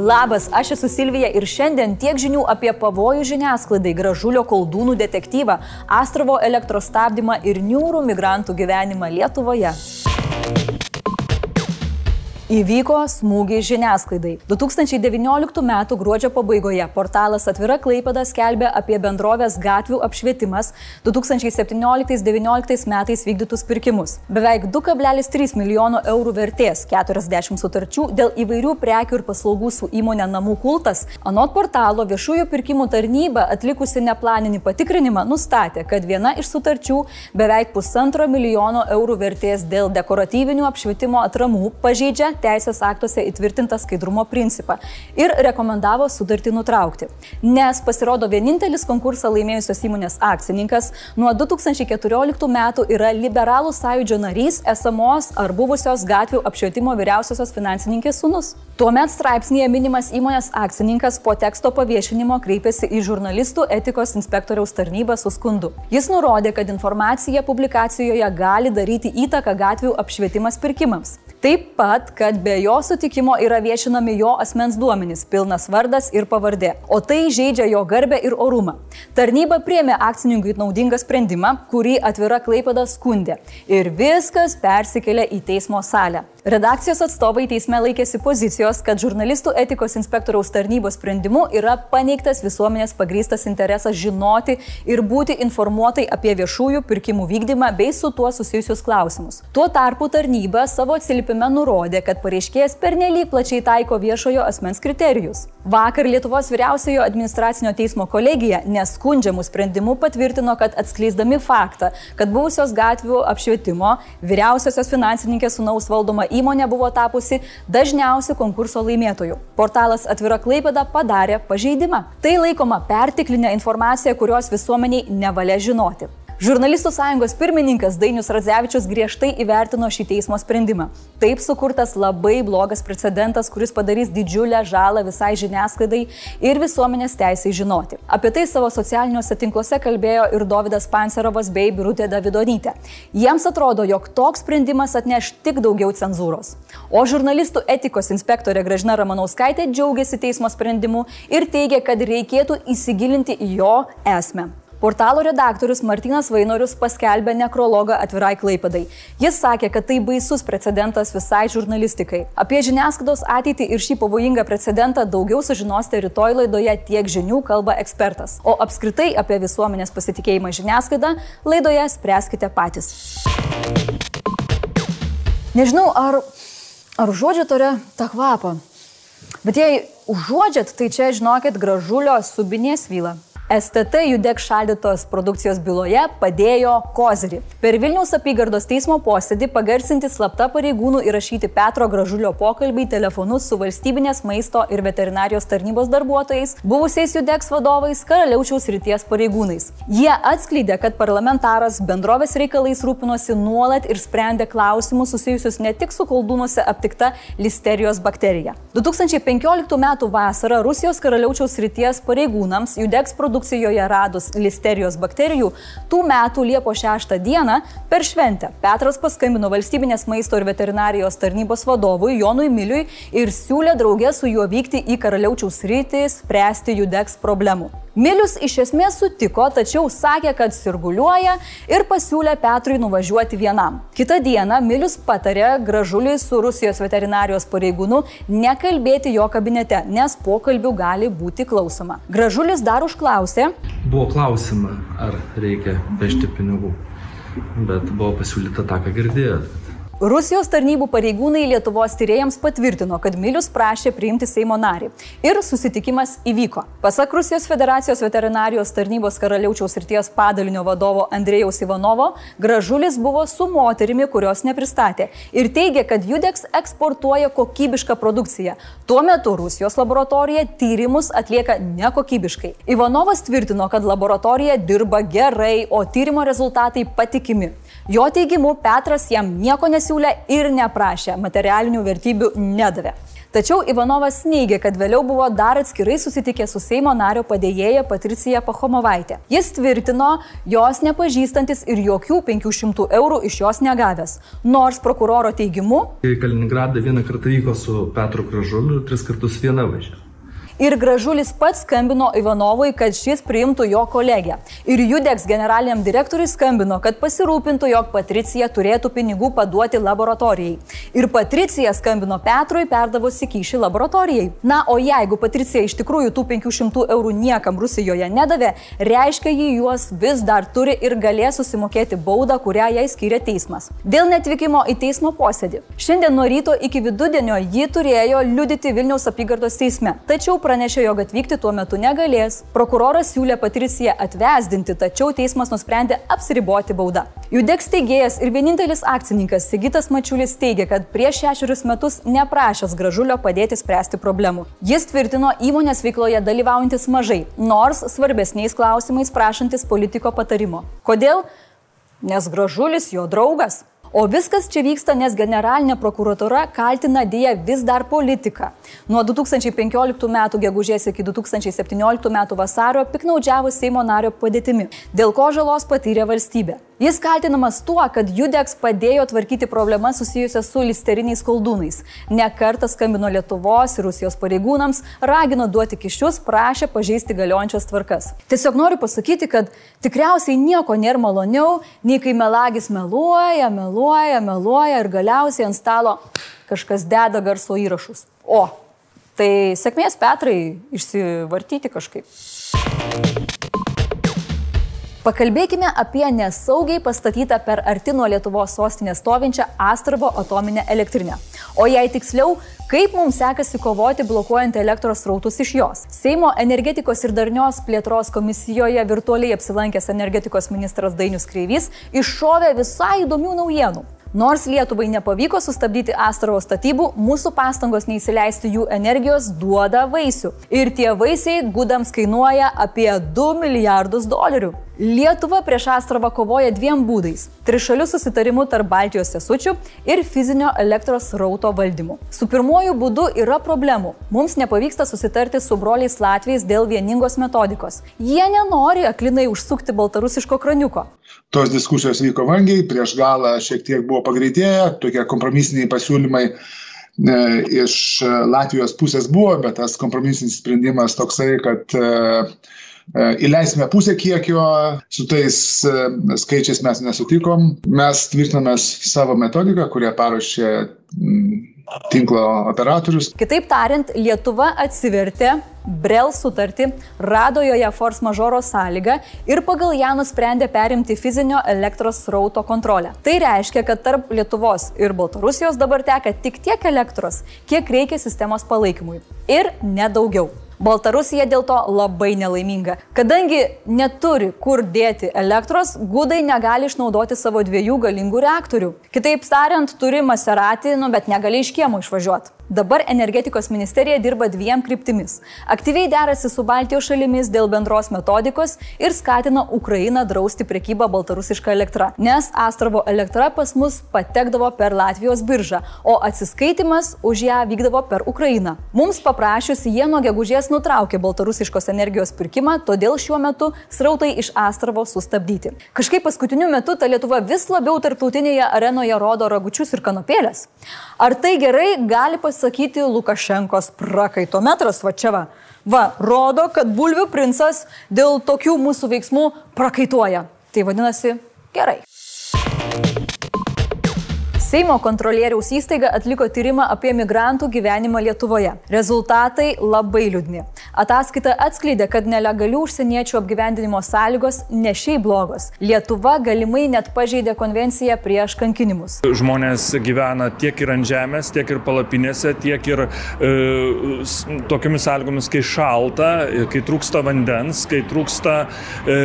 Labas, aš esu Silvija ir šiandien tiek žinių apie pavojų žiniasklaidai, gražulio koldūnų detektyvą, Astrovo elektros stabdymą ir niūrų migrantų gyvenimą Lietuvoje. Įvyko smūgiai žiniasklaidai. 2019 m. gruodžio pabaigoje portalas Atvira Klaipada skelbė apie bendrovės gatvių apšvietimas 2017-2019 metais vykdytus pirkimus. Beveik 2,3 milijono eurų vertės 40 sutarčių dėl įvairių prekių ir paslaugų su įmonė Namų kultas. Anot portalo viešųjų pirkimų tarnyba atlikusi neplaninį patikrinimą nustatė, kad viena iš sutarčių beveik pusantro milijono eurų vertės dėl dekoratyvinių apšvietimo atramų pažeidžia teisės aktuose įtvirtintą skaidrumo principą ir rekomendavo sutartį nutraukti. Nes pasirodo vienintelis konkursą laimėjusios įmonės akcininkas nuo 2014 metų yra liberalų sąjūdžio narys esamos ar buvusios gatvių apšvietimo vyriausiosios finansininkės sunus. Tuomet straipsnėje minimas įmonės akcininkas po teksto paviešinimo kreipėsi į žurnalistų etikos inspektoriaus tarnybą su skundu. Jis nurodė, kad informacija publikacijoje gali daryti įtaką gatvių apšvietimas pirkimams. Taip pat, kad be jo sutikimo yra viešinami jo asmens duomenys, pilnas vardas ir pavardė, o tai žaidžia jo garbę ir orumą. Tarnyba priemė akcininkui naudingą sprendimą, kurį atvira Klaipada skundė ir viskas persikėlė į teismo salę. Redakcijos atstovai teisme laikėsi pozicijos, kad žurnalistų etikos inspektoriaus tarnybos sprendimu yra paneigtas visuomenės pagrystas interesas žinoti ir būti informuotai apie viešųjų pirkimų vykdymą bei su tuo susijusius klausimus. Tuo tarpu tarnyba savo atsilipime nurodė, kad pareiškėjas pernelyg plačiai taiko viešojo asmens kriterijus. Vakar Lietuvos vyriausiojo administracinio teismo kolegija neskundžiamų sprendimų patvirtino, kad atskleisdami faktą, kad buvusios gatvių apšvietimo vyriausiosios finansininkės sunaus valdoma įmonė buvo tapusi dažniausiu konkurso laimėtoju. Portalas Atvira Klaipėda padarė pažeidimą. Tai laikoma pertiklinė informacija, kurios visuomeniai nevalia žinoti. Žurnalistų sąjungos pirmininkas Dainius Radzevičius griežtai įvertino šį teismo sprendimą. Taip sukurtas labai blogas precedentas, kuris padarys didžiulę žalą visai žiniasklaidai ir visuomenės teisai žinoti. Apie tai savo socialiniuose tinkluose kalbėjo ir Davidas Panserovas bei Birutė Davidonytė. Jiems atrodo, jog toks sprendimas atneš tik daugiau cenzūros. O žurnalistų etikos inspektorė Gražina Ramanauskaitė džiaugiasi teismo sprendimu ir teigia, kad reikėtų įsigilinti į jo esmę. Portalo redaktorius Martinas Vainorius paskelbė nekrologą atvirai klaipadai. Jis sakė, kad tai baisus precedentas visai žurnalistikai. Apie žiniasklaidos ateitį ir šį pavojingą precedentą daugiau sužinosite rytoj laidoje tiek žinių kalba ekspertas. O apskritai apie visuomenės pasitikėjimą žiniasklaidą laidoje spręskite patys. Nežinau, ar, ar užuodžiat ore tą kvapą. Bet jei užuodžiat, tai čia žinokit gražulio subinės vyla. STT Judek šaldytos produkcijos byloje padėjo kozirį. Per Vilniaus apygardos teismo posėdį pagarsinti slapta pareigūnų įrašyti Petro Gražulio pokalbiai telefonu su valstybinės maisto ir veterinarijos tarnybos darbuotojais, buvusiais Judeks vadovais, karaliaučiaus ryties pareigūnais. Jie atskleidė, kad parlamentaras bendrovės reikalais rūpinosi nuolat ir sprendė klausimus susijusius ne tik su koldūnuose aptikta listerijos bakterija. 2015 m. vasarą Rusijos karaliaučiaus ryties pareigūnams Judeks produkcijos produkcijoje radus listerijos bakterijų, tų metų Liepo 6 dieną per šventę Petras paskambino valstybinės maisto ir veterinarijos tarnybos vadovui Jonui Miliui ir siūlė draugė su juo vykti į Karaliaučiaus rytį spręsti jų degs problemų. Milius iš esmės sutiko, tačiau sakė, kad sirguliuoja ir pasiūlė Petrui nuvažiuoti vienam. Kita diena Milius patarė gražuliui su Rusijos veterinarijos pareigūnu nekalbėti jo kabinete, nes pokalbių gali būti klausoma. Gražulis dar užklausė. Buvo klausima, ar reikia vežti pinigų, bet buvo pasiūlyta tą, ką girdėjot Rusijos tarnybų pareigūnai Lietuvos tyrėjams patvirtino, kad Milius prašė priimti Seimo narį. Ir susitikimas įvyko. Pasak Rusijos federacijos veterinarijos tarnybos karaliaučiaus ryties padalinio vadovo Andrėjaus Ivanovo, gražulis buvo su moterimi, kurios nepristatė. Ir teigia, kad Judeks eksportuoja kokybišką produkciją. Tuo metu Rusijos laboratorija tyrimus atlieka nekokybiškai. Ivanovas tvirtino, kad laboratorija dirba gerai, o tyrimo rezultatai patikimi. Jo teigimu, Petras jam nieko nesiūlė ir neprašė, materialinių vertybių nedavė. Tačiau Ivanovas neigia, kad vėliau buvo dar atskirai susitikę su Seimo nario padėjėja Patricija Pachomovaitė. Jis tvirtino, jos nepažįstantis ir jokių 500 eurų iš jos negavęs. Nors prokuroro teigimu. Į Kaliningradą vieną kartą vyko su Petru Kražuliu, tris kartus viena važiavo ir Gražulis pats skambino Ivanovui, kad šis priimtų jo kolegę. Ir Judeks generaliniam direktoriui skambino, kad pasirūpintų, jog Patricija turėtų pinigų paduoti laboratorijai. Ir Patricija skambino Petrui, perdavusi kyšį laboratorijai. Na, o jeigu Patricija iš tikrųjų tų 500 eurų niekam Rusijoje nedavė, reiškia, ji juos vis dar turi ir galės susimokėti baudą, kurią jai skiria teismas. Dėl netvykimo į teismo posėdį. Šiandien nuo ryto iki vidudienio ji turėjo liudyti Vilniaus apygardos teisme. Tačiau pranešė, jog atvykti tuo metu negalės. Prokuroras siūlė Patriciją atvesdinti, tačiau teismas nusprendė apsiriboti baudą. Judeks teigėjas ir vienintelis akcininkas Sigitas Mačiulis teigia, kad prieš šešerius metus neprašęs gražulio padėti spręsti problemų. Jis tvirtino įmonės veikloje dalyvaujantis mažai, nors svarbesniais klausimais prašantis politiko patarimo. Kodėl? Nes gražulis jo draugas. O viskas čia vyksta, nes generalinė prokuratura kaltina dėja vis dar politiką. Nuo 2015 m. gegužės iki 2017 m. vasario piknaudžiavo Seimo nario padėtimi, dėl ko žalos patyrė valstybė. Jis kaltinamas tuo, kad Judeks padėjo tvarkyti problemas susijusias su listeriniais koldūnais. Nekartą skambino Lietuvos ir Rusijos pareigūnams, ragino duoti kišius, prašė pažeisti galiojančias tvarkas. Tiesiog noriu pasakyti, kad tikriausiai nieko nėra maloniau, nei kai melagis meluoja, meluoja, meluoja ir galiausiai ant stalo kažkas deda garso įrašus. O, tai sėkmės Petrai išsivartyti kažkaip. Pakalbėkime apie nesaugiai pastatytą per arti nuo Lietuvos sostinės stovinčią Astravo atominę elektrinę. O jei tiksliau, kaip mums sekasi kovoti blokuojant elektros rautus iš jos. Seimo energetikos ir darnios plėtros komisijoje virtualiai apsilankęs energetikos ministras Dainius Kreivys iššovė visai įdomių naujienų. Nors Lietuvai nepavyko sustabdyti Astravo statybų, mūsų pastangos neįsileisti jų energijos duoda vaisių. Ir tie vaisiai gudams kainuoja apie 2 milijardus dolerių. Lietuva prieš Astravą kovoja dviem būdais - trišalių susitarimų tarp Baltijos sesučių ir fizinio elektros rauto valdymu. Su pirmoju būdu yra problemų. Mums nepavyksta susitarti su broliais Latvijais dėl vieningos metodikos. Jie nenori aklinai užsukti baltarusiško kraniuko tos diskusijos vyko vangiai, prieš galą šiek tiek buvo pagreitėję, tokie kompromisiniai pasiūlymai e, iš Latvijos pusės buvo, bet tas kompromisinis sprendimas toksai, kad e, e, įleisime pusę kiekio, su tais skaičiais mes nesutikom, mes tvirtinamės savo metodiką, kurią paruošė tinklo operatorius. Kitaip tariant, Lietuva atsivertė Brel sutartį, rado joje force majoro sąlygą ir pagal ją nusprendė perimti fizinio elektros srauto kontrolę. Tai reiškia, kad tarp Lietuvos ir Baltarusijos dabar teka tik tiek elektros, kiek reikia sistemos palaikymui. Ir nedaugiau. Baltarusija dėl to labai nelaiminga. Kadangi neturi kur dėti elektros, gudai negali išnaudoti savo dviejų galingų reaktorių. Kitaip tariant, turi Maserati, nu bet negali iš kiemo išvažiuoti. Dabar energetikos ministerija dirba dviem kryptimis. Aktyviai derasi su Baltijos šalimis dėl bendros metodikos ir skatina Ukrainą drausti prekybą baltarusišką elektrą, nes Astravo elektra pas mus patekdavo per Latvijos biržą, o atsiskaitimas už ją vykdavo per Ukrainą. Mums paprašius, jie nuo gegužės nutraukė baltarusiškos energijos pirkimą, todėl šiuo metu srautai iš Astravo sustabdyti. Kažkaip paskutiniu metu ta Lietuva vis labiau tarptautinėje arenoje rodo ragučius ir kanopėlės. Ar tai gerai gali pasakyti? Sakyti Lukašenkos prakaitometras, va čia va. Va, rodo, kad bulvių princas dėl tokių mūsų veiksmų prakaituoja. Tai vadinasi, gerai. Seimo kontrolieriaus įstaiga atliko tyrimą apie migrantų gyvenimą Lietuvoje. Rezultatai labai liūdni. Ataskaita atskleidė, kad nelegalių užsieniečių apgyvendinimo sąlygos ne šiaip blogos. Lietuva galimai net pažeidė konvenciją prieš kankinimus. Žmonės gyvena tiek ir ant žemės, tiek ir palapinėse, tiek ir e, tokiamis sąlygomis, kai šalta, kai trūksta vandens, kai trūksta e,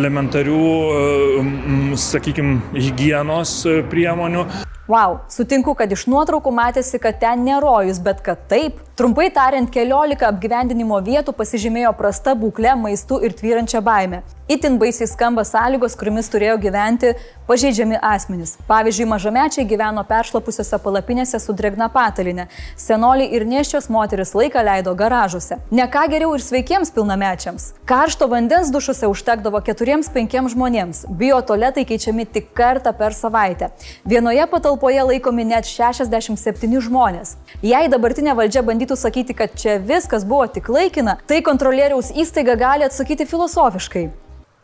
elementarių, e, sakykime, hygienos priemonių. Wow, sutinku, kad iš nuotraukų matėsi, kad ten nerojus, bet kad taip. Trumpai tariant, keliolika apgyvendinimo vietų pasižymėjo prasta būklė, maistu ir tvyrančia baime. Itin baisiai skamba sąlygos, kuriamis turėjo gyventi pažeidžiami asmenys. Pavyzdžiui, mažamečiai gyveno peršlapusiose palapinėse su dregna patalinė. Senoliai ir neščios moteris laiką leido garažuose. Ne ką geriau ir sveikiems pilnamečiams. Karšto vandens dušuose užtekdavo 4-5 žmonėms. Bio toletai keičiami tik kartą per savaitę. Vienoje patalpoje laikomi net 67 žmonės. Jei dabartinė valdžia bandytų sakyti, kad čia viskas buvo tik laikina, tai kontrolieriaus įstaiga gali atsakyti filosofiškai.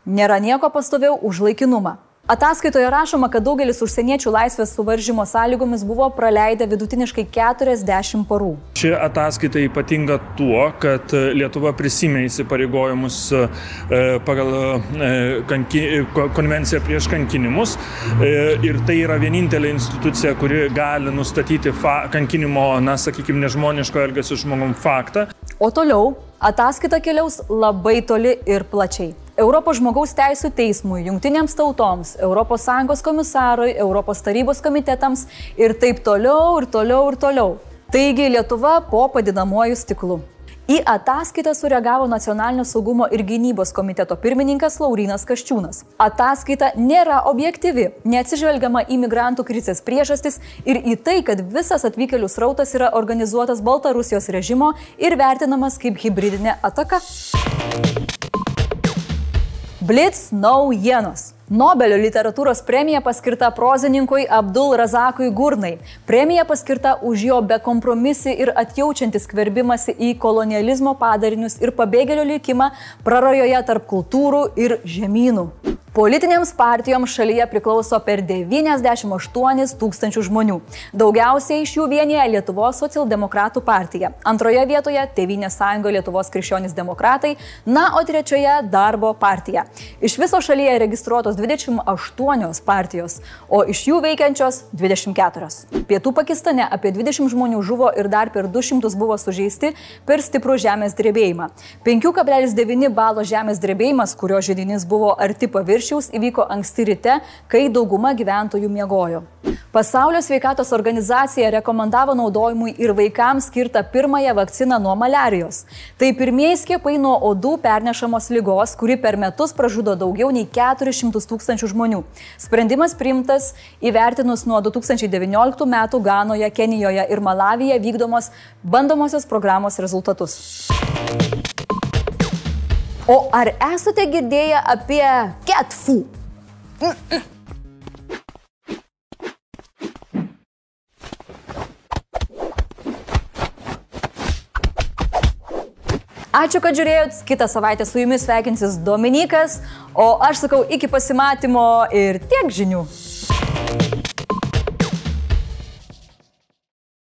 Nėra nieko pastoviau už laikinumą. Ataskaitoje rašoma, kad daugelis užsieniečių laisvės suvaržymo sąlygomis buvo praleidę vidutiniškai 40 parų. Ši ataskaita ypatinga tuo, kad Lietuva prisimė įsipareigojimus e, pagal e, kanki, konvenciją prieš kankinimus e, ir tai yra vienintelė institucija, kuri gali nustatyti fa, kankinimo, na, sakykime, nežmoniško elgesio žmogum faktą. O toliau ataskaita keliaus labai toli ir plačiai. Europos žmogaus teisų teismui, jungtinėms tautoms, ES komisarui, Europos tarybos komitetams ir taip toliau ir toliau ir toliau. Taigi Lietuva po padinamuoju stiklu. Į ataskaitą sureagavo Nacionalinio saugumo ir gynybos komiteto pirmininkas Laurinas Kaščiūnas. Ataskaita nėra objektyvi, neatsižvelgiama į migrantų krizės priežastis ir į tai, kad visas atvykėlių srautas yra organizuotas Baltarusijos režimo ir vertinamas kaip hybridinė ataka. Blitz naujienos. Nobelio literatūros premija paskirta prozininkui Abdul Razakui Gurnai. Premija paskirta už jo bekompromisį ir atjaučiantį skverbimąsi į kolonializmo padarinius ir pabėgėlio likimą prarajoje tarp kultūrų ir žemynų. Politinėms partijoms šalyje priklauso per 98 tūkstančių žmonių. Daugiausiai iš jų vienyje Lietuvos socialdemokratų partija. Antroje vietoje Tevinės sąjunga Lietuvos krikščionys demokratai, na, o trečioje darbo partija. Iš viso šalyje registruotos 28 partijos, o iš jų veikiančios 24. Pietų Pakistane apie 20 žmonių žuvo ir dar per 200 buvo sužeisti per stiprų žemės drebėjimą. 5,9 balo žemės drebėjimas, kurio žydinys buvo arti paviršiaus, paviršiaus įvyko anksti ryte, kai dauguma gyventojų miegojo. Pasaulio sveikatos organizacija rekomendavo naudojimui ir vaikams skirtą pirmąją vakciną nuo malarijos. Tai pirmieji skiepai nuo odų pernešamos lygos, kuri per metus pražudo daugiau nei 400 tūkstančių žmonių. Sprendimas priimtas įvertinus nuo 2019 metų Ganoje, Kenijoje ir Malavyje vykdomos bandomosios programos rezultatus. O ar esate girdėję apie ketfų? Ačiū, kad žiūrėjot. Kitą savaitę su jumis sveikinsis Dominikas, o aš sakau iki pasimatymo ir tiek žinių.